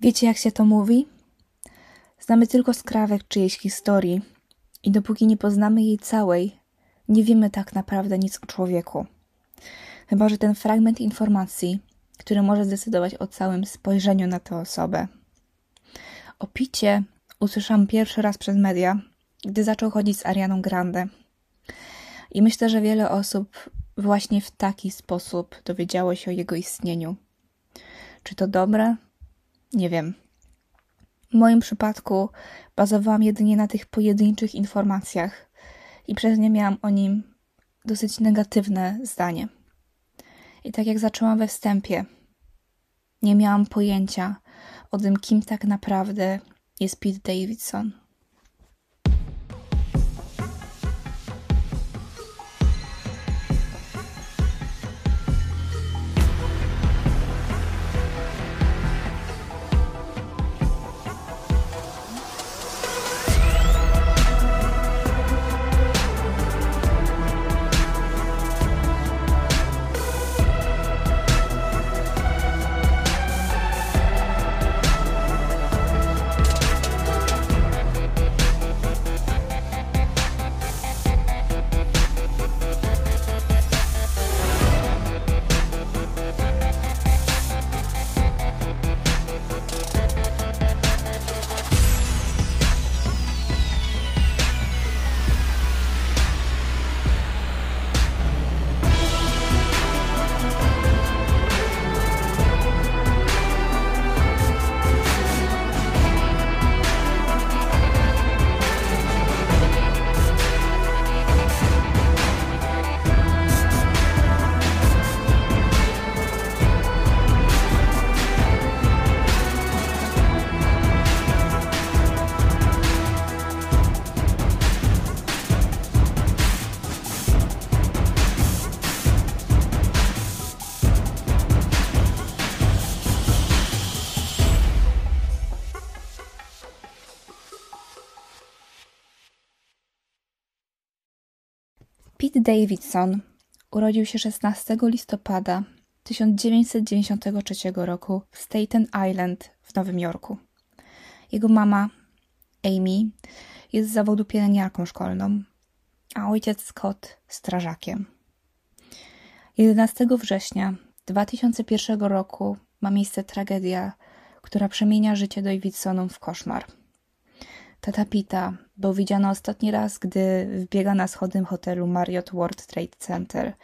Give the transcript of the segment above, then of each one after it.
Wiecie, jak się to mówi? Znamy tylko skrawek czyjejś historii i dopóki nie poznamy jej całej, nie wiemy tak naprawdę nic o człowieku. Chyba, że ten fragment informacji, który może zdecydować o całym spojrzeniu na tę osobę. O picie usłyszałam pierwszy raz przez media, gdy zaczął chodzić z Arianą Grande. I myślę, że wiele osób właśnie w taki sposób dowiedziało się o jego istnieniu. Czy to dobre? Nie wiem. W moim przypadku bazowałam jedynie na tych pojedynczych informacjach i przez nie miałam o nim dosyć negatywne zdanie. I tak jak zaczęłam we wstępie, nie miałam pojęcia o tym, kim tak naprawdę jest Pete Davidson. Davidson urodził się 16 listopada 1993 roku w Staten Island w Nowym Jorku. Jego mama, Amy, jest z zawodu pielęgniarką szkolną, a ojciec Scott strażakiem. 11 września 2001 roku ma miejsce tragedia, która przemienia życie Davidsonów w koszmar. Tata Pita był widziany ostatni raz, gdy wbiega na schody hotelu Marriott World Trade Center,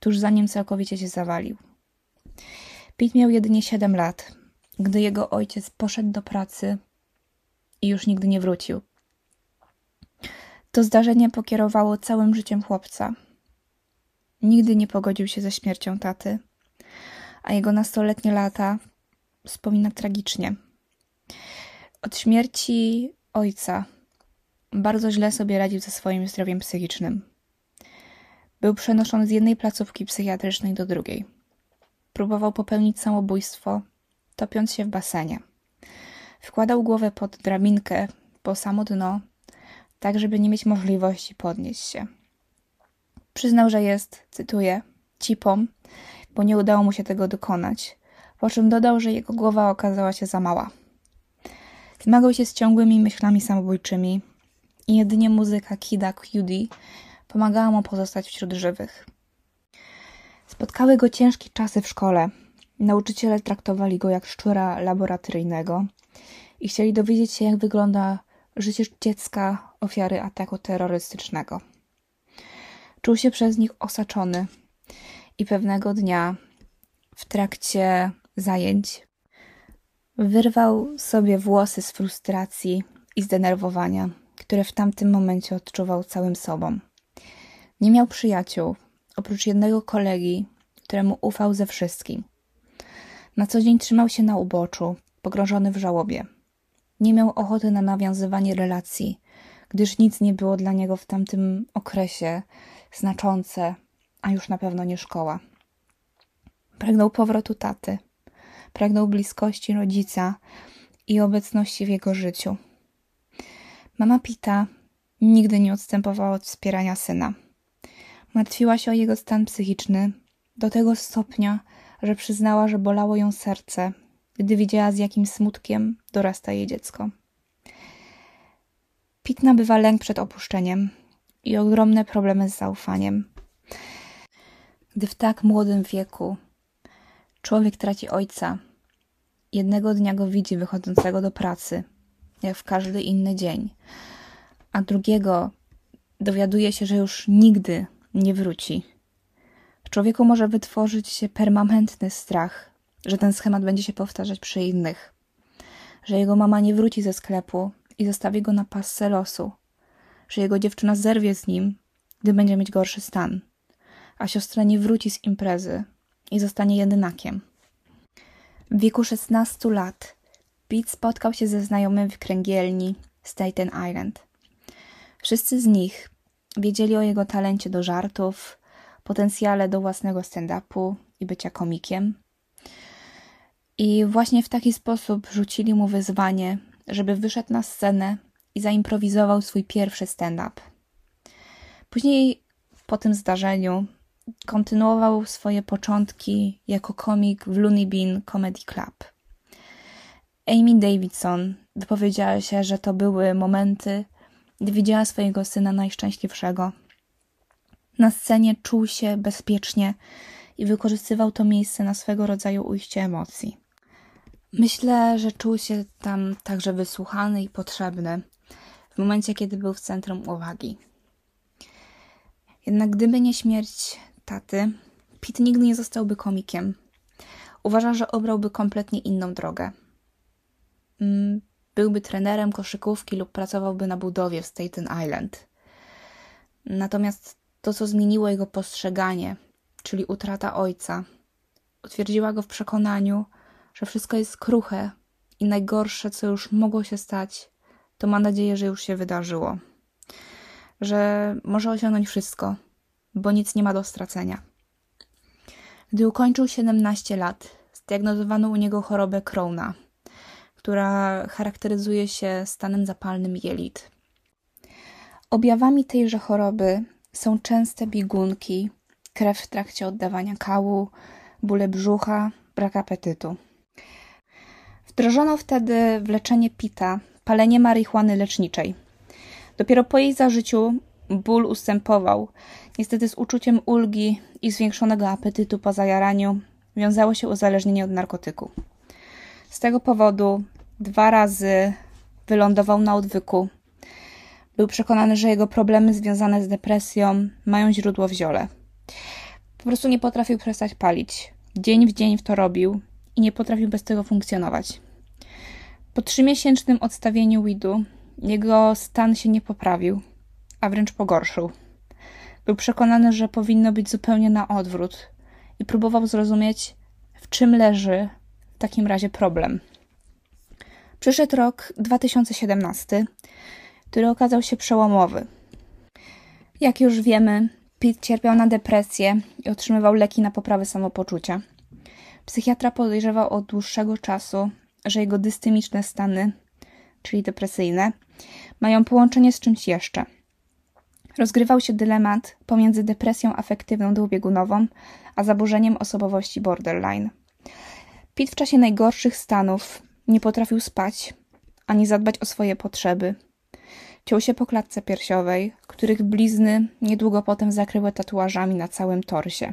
tuż zanim całkowicie się zawalił. Pete miał jedynie 7 lat, gdy jego ojciec poszedł do pracy i już nigdy nie wrócił. To zdarzenie pokierowało całym życiem chłopca. Nigdy nie pogodził się ze śmiercią taty, a jego nastoletnie lata wspomina tragicznie. Od śmierci ojca bardzo źle sobie radził ze swoim zdrowiem psychicznym. Był przenoszony z jednej placówki psychiatrycznej do drugiej. Próbował popełnić samobójstwo, topiąc się w basenie. Wkładał głowę pod drabinkę po samo dno, tak żeby nie mieć możliwości podnieść się. Przyznał, że jest, cytuję, cipą, bo nie udało mu się tego dokonać, po czym dodał, że jego głowa okazała się za mała. Zmagał się z ciągłymi myślami samobójczymi i jedynie muzyka Kida Cudi pomagała mu pozostać wśród żywych. Spotkały go ciężkie czasy w szkole. Nauczyciele traktowali go jak szczura laboratoryjnego i chcieli dowiedzieć się, jak wygląda życie dziecka ofiary ataku terrorystycznego. Czuł się przez nich osaczony i pewnego dnia w trakcie zajęć Wyrwał sobie włosy z frustracji i zdenerwowania, które w tamtym momencie odczuwał całym sobą. Nie miał przyjaciół, oprócz jednego kolegi, któremu ufał ze wszystkim. Na co dzień trzymał się na uboczu, pogrążony w żałobie. Nie miał ochoty na nawiązywanie relacji, gdyż nic nie było dla niego w tamtym okresie znaczące, a już na pewno nie szkoła. Pragnął powrotu taty – pragnął bliskości rodzica i obecności w jego życiu. Mama Pita nigdy nie odstępowała od wspierania syna. Martwiła się o jego stan psychiczny do tego stopnia, że przyznała, że bolało ją serce, gdy widziała, z jakim smutkiem dorasta jej dziecko. Pit nabywa lęk przed opuszczeniem i ogromne problemy z zaufaniem. Gdy w tak młodym wieku człowiek traci ojca, jednego dnia go widzi wychodzącego do pracy, jak w każdy inny dzień, a drugiego dowiaduje się, że już nigdy nie wróci. W człowieku może wytworzyć się permanentny strach, że ten schemat będzie się powtarzać przy innych, że jego mama nie wróci ze sklepu i zostawi go na pasce losu, że jego dziewczyna zerwie z nim, gdy będzie mieć gorszy stan, a siostra nie wróci z imprezy i zostanie jedynakiem. W wieku 16 lat Pete spotkał się ze znajomym w kręgielni Staten Island. Wszyscy z nich wiedzieli o jego talencie do żartów, potencjale do własnego stand-upu i bycia komikiem. I właśnie w taki sposób rzucili mu wyzwanie, żeby wyszedł na scenę i zaimprowizował swój pierwszy stand-up. Później, po tym zdarzeniu, kontynuował swoje początki jako komik w Looney Bean Comedy Club. Amy Davidson wypowiedziała się, że to były momenty, gdy widziała swojego syna najszczęśliwszego. Na scenie czuł się bezpiecznie i wykorzystywał to miejsce na swego rodzaju ujście emocji. Myślę, że czuł się tam także wysłuchany i potrzebny w momencie, kiedy był w centrum uwagi. Jednak gdyby nie śmierć taty, Pit nigdy nie zostałby komikiem. Uważa, że obrałby kompletnie inną drogę. Mm, byłby trenerem koszykówki lub pracowałby na budowie w Staten Island. Natomiast to, co zmieniło jego postrzeganie, czyli utrata ojca, utwierdziła go w przekonaniu, że wszystko jest kruche i najgorsze, co już mogło się stać, to ma nadzieję, że już się wydarzyło. Że może osiągnąć wszystko, bo nic nie ma do stracenia. Gdy ukończył 17 lat, zdiagnozowano u niego chorobę Crowna, która charakteryzuje się stanem zapalnym jelit. Objawami tejże choroby są częste biegunki, krew w trakcie oddawania kału, bóle brzucha, brak apetytu. Wdrożono wtedy w leczenie Pita palenie marihuany leczniczej. Dopiero po jej zażyciu ból ustępował. Niestety z uczuciem ulgi i zwiększonego apetytu po zajaraniu wiązało się uzależnienie od narkotyku. Z tego powodu dwa razy wylądował na odwyku. Był przekonany, że jego problemy związane z depresją mają źródło w ziole. Po prostu nie potrafił przestać palić. Dzień w dzień w to robił i nie potrafił bez tego funkcjonować. Po trzymiesięcznym odstawieniu weedu jego stan się nie poprawił, a wręcz pogorszył. Był przekonany, że powinno być zupełnie na odwrót i próbował zrozumieć, w czym leży w takim razie problem. Przyszedł rok 2017, który okazał się przełomowy. Jak już wiemy, Pete cierpiał na depresję i otrzymywał leki na poprawę samopoczucia. Psychiatra podejrzewał od dłuższego czasu, że jego dystemiczne stany, czyli depresyjne, mają połączenie z czymś jeszcze. Rozgrywał się dylemat pomiędzy depresją afektywną dwubiegunową, a zaburzeniem osobowości borderline. Pete w czasie najgorszych stanów nie potrafił spać ani zadbać o swoje potrzeby. Ciął się po klatce piersiowej, których blizny niedługo potem zakryły tatuażami na całym torsie.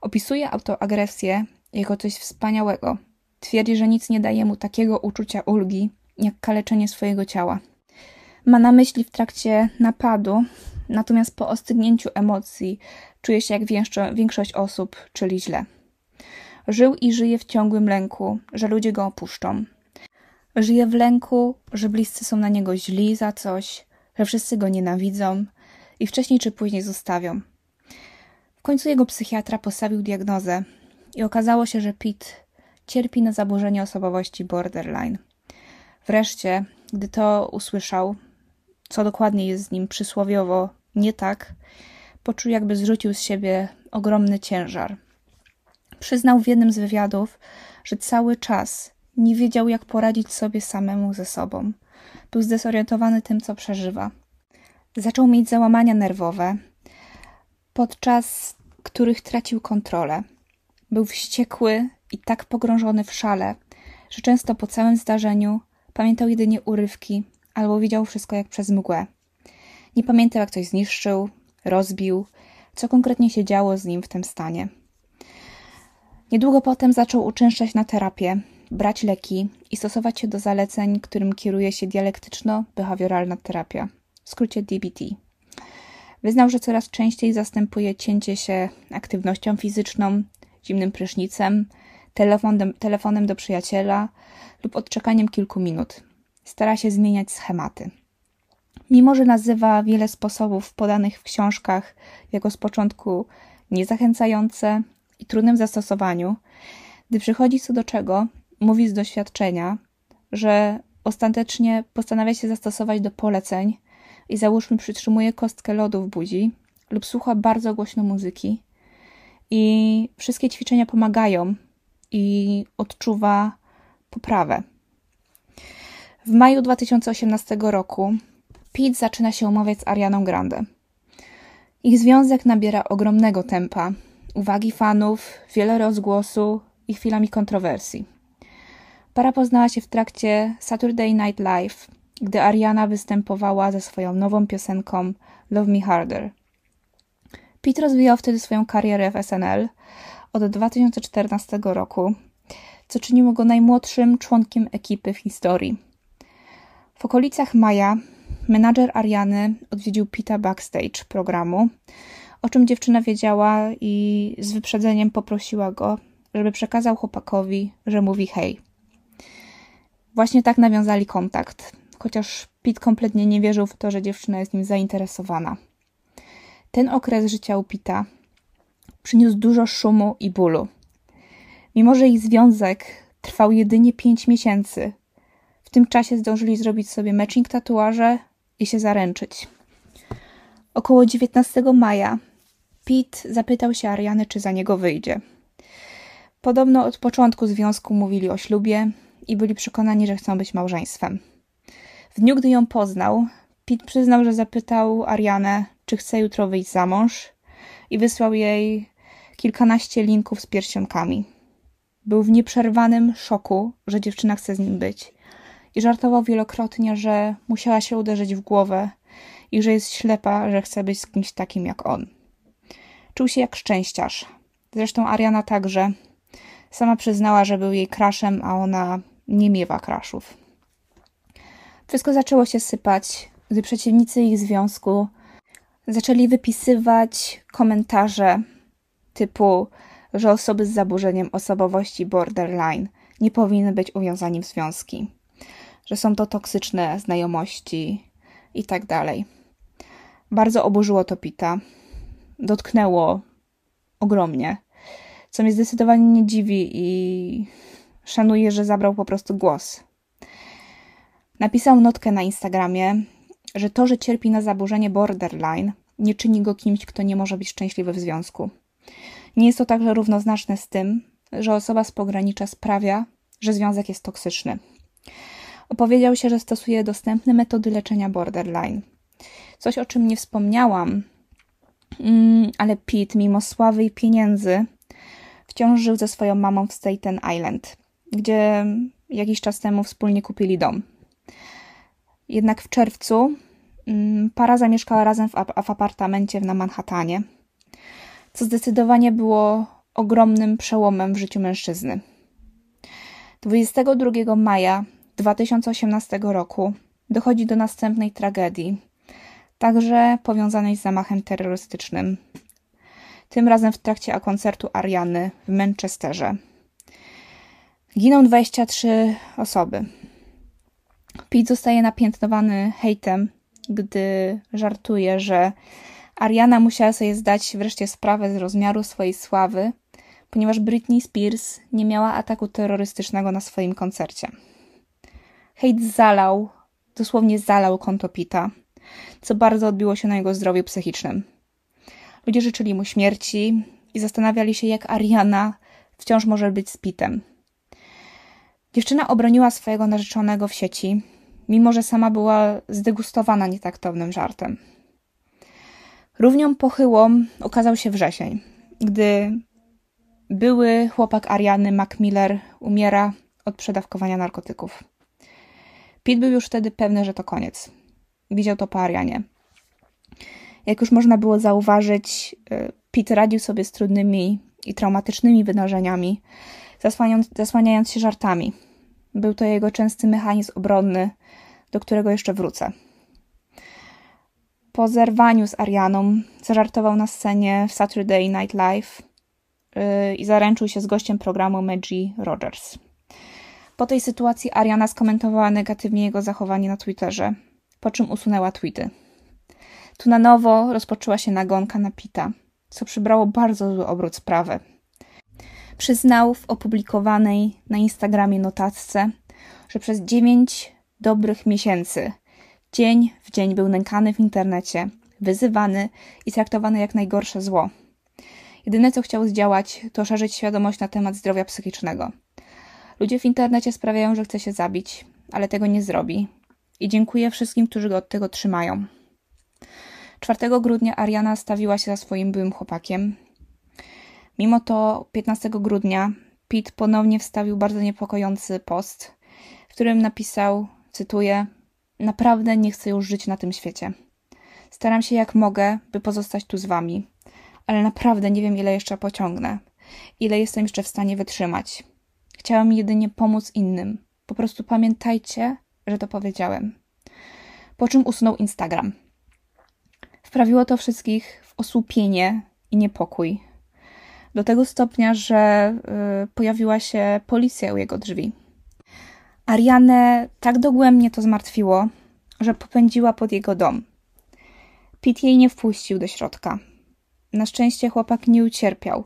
Opisuje autoagresję jako coś wspaniałego. Twierdzi, że nic nie daje mu takiego uczucia ulgi, jak kaleczenie swojego ciała. Ma na myśli w trakcie napadu, natomiast po ostygnięciu emocji czuje się jak większość osób, czyli źle. Żył i żyje w ciągłym lęku, że ludzie go opuszczą. Żyje w lęku, że bliscy są na niego źli za coś, że wszyscy go nienawidzą i wcześniej czy później zostawią. W końcu jego psychiatra postawił diagnozę i okazało się, że Pete cierpi na zaburzenie osobowości borderline. Wreszcie, gdy to usłyszał, co dokładnie jest z nim przysłowiowo nie tak, poczuł, jakby zrzucił z siebie ogromny ciężar. Przyznał w jednym z wywiadów, że cały czas nie wiedział, jak poradzić sobie samemu ze sobą. Był zdezorientowany tym, co przeżywa. Zaczął mieć załamania nerwowe, podczas których tracił kontrolę. Był wściekły i tak pogrążony w szale, że często po całym zdarzeniu pamiętał jedynie urywki albo widział wszystko jak przez mgłę. Nie pamiętał, jak coś zniszczył, rozbił, co konkretnie się działo z nim w tym stanie. Niedługo potem zaczął uczęszczać na terapię, brać leki i stosować się do zaleceń, którym kieruje się dialektyczno-behawioralna terapia, w skrócie DBT. Wyznał, że coraz częściej zastępuje cięcie się aktywnością fizyczną, zimnym prysznicem, telefonem, telefonem do przyjaciela lub odczekaniem kilku minut. Stara się zmieniać schematy. Mimo, że nazywa wiele sposobów podanych w książkach jako z początku niezachęcające i trudnym zastosowaniu, gdy przychodzi co do czego, mówi z doświadczenia, że ostatecznie postanawia się zastosować do poleceń i załóżmy przytrzymuje kostkę lodu w buzi lub słucha bardzo głośno muzyki i wszystkie ćwiczenia pomagają i odczuwa poprawę. W maju 2018 roku Pete zaczyna się umawiać z Arianą Grande. Ich związek nabiera ogromnego tempa, uwagi fanów, wiele rozgłosu i chwilami kontrowersji. Para poznała się w trakcie Saturday Night Live, gdy Ariana występowała ze swoją nową piosenką Love Me Harder. Pete rozwijał wtedy swoją karierę w SNL od 2014 roku, co czyniło go najmłodszym członkiem ekipy w historii. W okolicach maja menadżer Ariany odwiedził Pita backstage programu, o czym dziewczyna wiedziała i z wyprzedzeniem poprosiła go, żeby przekazał chłopakowi, że mówi hej. Właśnie tak nawiązali kontakt, chociaż Pete kompletnie nie wierzył w to, że dziewczyna jest nim zainteresowana. Ten okres życia u Pita przyniósł dużo szumu i bólu. Mimo, że ich związek trwał jedynie pięć miesięcy, w tym czasie zdążyli zrobić sobie matching tatuaże i się zaręczyć. Około 19 maja Pete zapytał się Ariany, czy za niego wyjdzie. Podobno od początku związku mówili o ślubie i byli przekonani, że chcą być małżeństwem. W dniu, gdy ją poznał, Pete przyznał, że zapytał Arianę, czy chce jutro wyjść za mąż i wysłał jej kilkanaście linków z pierścionkami. Był w nieprzerwanym szoku, że dziewczyna chce z nim być i żartował wielokrotnie, że musiała się uderzyć w głowę i że jest ślepa, że chce być z kimś takim jak on. Czuł się jak szczęściarz. Zresztą Ariana także. Sama przyznała, że był jej kraszem, a ona nie miewa kraszów. Wszystko zaczęło się sypać, gdy przeciwnicy ich związku zaczęli wypisywać komentarze typu, że osoby z zaburzeniem osobowości borderline nie powinny być uwiązani w związki, że są to toksyczne znajomości i tak dalej. Bardzo oburzyło to Pita. Dotknęło ogromnie, co mnie zdecydowanie nie dziwi i szanuję, że zabrał po prostu głos. Napisał notkę na Instagramie, że to, że cierpi na zaburzenie borderline, nie czyni go kimś, kto nie może być szczęśliwy w związku. Nie jest to także równoznaczne z tym, że osoba z pogranicza sprawia, że związek jest toksyczny. Opowiedział się, że stosuje dostępne metody leczenia borderline. Coś, o czym nie wspomniałam, ale Pete, mimo sławy i pieniędzy, wciąż żył ze swoją mamą w Staten Island, gdzie jakiś czas temu wspólnie kupili dom. Jednak w czerwcu mm, para zamieszkała razem w, w apartamencie na Manhattanie, co zdecydowanie było ogromnym przełomem w życiu mężczyzny. 22 maja 2018 roku dochodzi do następnej tragedii, także powiązanej z zamachem terrorystycznym. Tym razem w trakcie koncertu Ariany w Manchesterze. Giną 23 osoby. Pete zostaje napiętnowany hejtem, gdy żartuje, że Ariana musiała sobie zdać wreszcie sprawę z rozmiaru swojej sławy, ponieważ Britney Spears nie miała ataku terrorystycznego na swoim koncercie. Hejt zalał, dosłownie zalał konto Pita, co bardzo odbiło się na jego zdrowiu psychicznym. Ludzie życzyli mu śmierci i zastanawiali się, jak Ariana wciąż może być z Pitem. Dziewczyna obroniła swojego narzeczonego w sieci, mimo że sama była zdegustowana nietaktownym żartem. Równią pochyłą okazał się wrzesień, gdy były chłopak Ariany Macmiller umiera od przedawkowania narkotyków. Pete był już wtedy pewny, że to koniec. Widział to po Arianie. Jak już można było zauważyć, y, Pete radził sobie z trudnymi i traumatycznymi wydarzeniami, zasłaniając, zasłaniając się żartami. Był to jego częsty mechanizm obronny, do którego jeszcze wrócę. Po zerwaniu z Arianą zażartował na scenie w Saturday Night Live yy, i zaręczył się z gościem programu Maggie Rogers. Po tej sytuacji Ariana skomentowała negatywnie jego zachowanie na Twitterze, po czym usunęła tweety. Tu na nowo rozpoczęła się nagonka na Pita, co przybrało bardzo zły obrót sprawy. Przyznał w opublikowanej na Instagramie notatce, że przez dziewięć dobrych miesięcy dzień w dzień był nękany w internecie, wyzywany i traktowany jak najgorsze zło. Jedyne co chciał zdziałać, to szerzyć świadomość na temat zdrowia psychicznego. Ludzie w internecie sprawiają, że chce się zabić, ale tego nie zrobi. I dziękuję wszystkim, którzy go od tego trzymają. 4 grudnia Ariana stawiła się za swoim byłym chłopakiem. Mimo to 15 grudnia Pete ponownie wstawił bardzo niepokojący post, w którym napisał, cytuję: Naprawdę nie chcę już żyć na tym świecie. Staram się jak mogę, by pozostać tu z wami, ale naprawdę nie wiem, ile jeszcze pociągnę, ile jestem jeszcze w stanie wytrzymać. Chciałam jedynie pomóc innym. Po prostu pamiętajcie, że to powiedziałem. Po czym usunął Instagram. Wprawiło to wszystkich w osłupienie i niepokój. Do tego stopnia, że y, pojawiła się policja u jego drzwi. Arianę tak dogłębnie to zmartwiło, że popędziła pod jego dom. Pete jej nie wpuścił do środka. Na szczęście chłopak nie ucierpiał.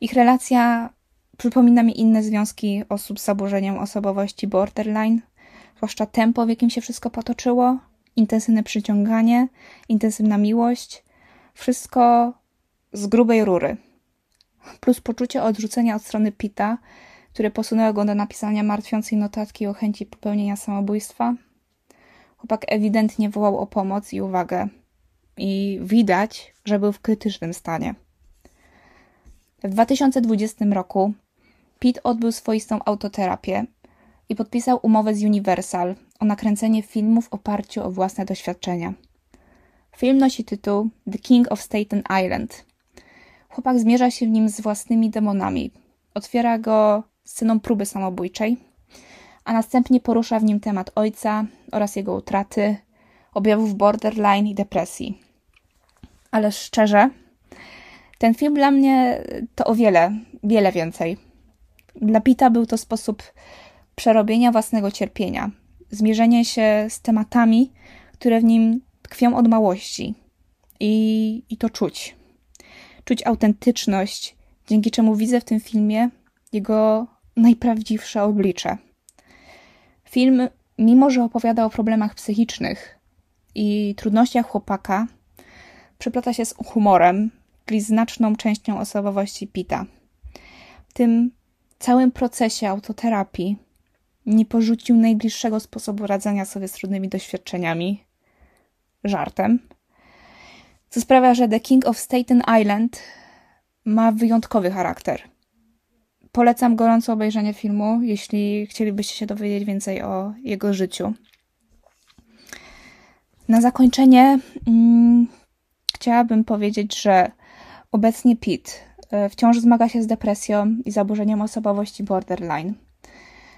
Ich relacja przypomina mi inne związki osób z zaburzeniem osobowości borderline, zwłaszcza tempo, w jakim się wszystko potoczyło, intensywne przyciąganie, intensywna miłość, wszystko z grubej rury. Plus poczucie odrzucenia od strony Pita, które posunęło go do napisania martwiącej notatki o chęci popełnienia samobójstwa. Chłopak ewidentnie wołał o pomoc i uwagę. I widać, że był w krytycznym stanie. W 2020 roku Pete odbył swoistą autoterapię i podpisał umowę z Universal o nakręcenie filmu w oparciu o własne doświadczenia. Film nosi tytuł The King of Staten Island. Chłopak zmierza się w nim z własnymi demonami. Otwiera go sceną próby samobójczej, a następnie porusza w nim temat ojca oraz jego utraty, objawów borderline i depresji. Ale szczerze, ten film dla mnie to o wiele, wiele więcej. Dla Pita był to sposób przerobienia własnego cierpienia, zmierzenie się z tematami, które w nim tkwią od małości. I, i to czuć. Czuć autentyczność, dzięki czemu widzę w tym filmie jego najprawdziwsze oblicze. Film, mimo że opowiada o problemach psychicznych i trudnościach chłopaka, przeplata się z humorem, czyli znaczną częścią osobowości Pita. W tym całym procesie autoterapii nie porzucił najbliższego sposobu radzenia sobie z trudnymi doświadczeniami żartem, co sprawia, że The King of Staten Island ma wyjątkowy charakter. Polecam gorąco obejrzenie filmu, jeśli chcielibyście się dowiedzieć więcej o jego życiu. Na zakończenie mm, chciałabym powiedzieć, że obecnie Pete e, wciąż zmaga się z depresją i zaburzeniem osobowości borderline.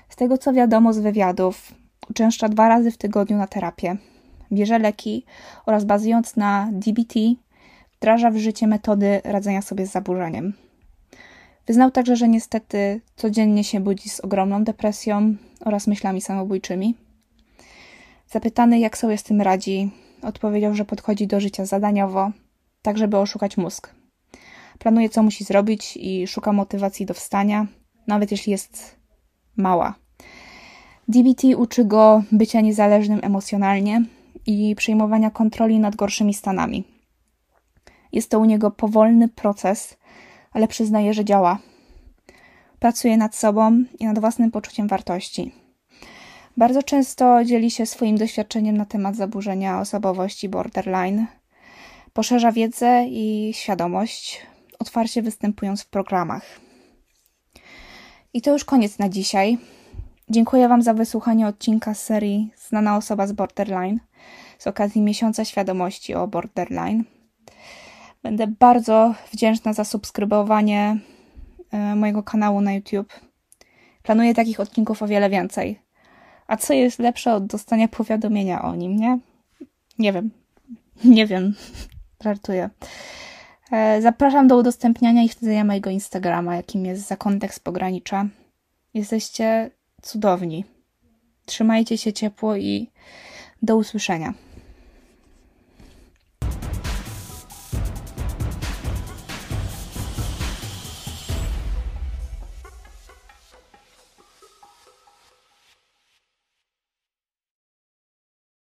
Z tego co wiadomo z wywiadów, uczęszcza dwa razy w tygodniu na terapię, bierze leki oraz bazując na DBT wdraża w życie metody radzenia sobie z zaburzeniem. Wyznał także, że niestety codziennie się budzi z ogromną depresją oraz myślami samobójczymi. Zapytany, jak sobie z tym radzi, odpowiedział, że podchodzi do życia zadaniowo, tak żeby oszukać mózg. Planuje, co musi zrobić i szuka motywacji do wstania, nawet jeśli jest mała. DBT uczy go bycia niezależnym emocjonalnie i przejmowania kontroli nad gorszymi stanami. Jest to u niego powolny proces, ale przyznaje, że działa. Pracuje nad sobą i nad własnym poczuciem wartości. Bardzo często dzieli się swoim doświadczeniem na temat zaburzenia osobowości borderline. Poszerza wiedzę i świadomość, otwarcie występując w programach. I to już koniec na dzisiaj. Dziękuję Wam za wysłuchanie odcinka z serii Znana osoba z Borderline z okazji Miesiąca Świadomości o Borderline. Będę bardzo wdzięczna za subskrybowanie e, mojego kanału na YouTube. Planuję takich odcinków o wiele więcej. A co jest lepsze od dostania powiadomienia o nim, nie? Nie wiem. Nie wiem. Żartuję. E, zapraszam do udostępniania i śledzenia mojego Instagrama, jakim jest Zakątek z Pogranicza. Jesteście cudowni. Trzymajcie się ciepło i do usłyszenia.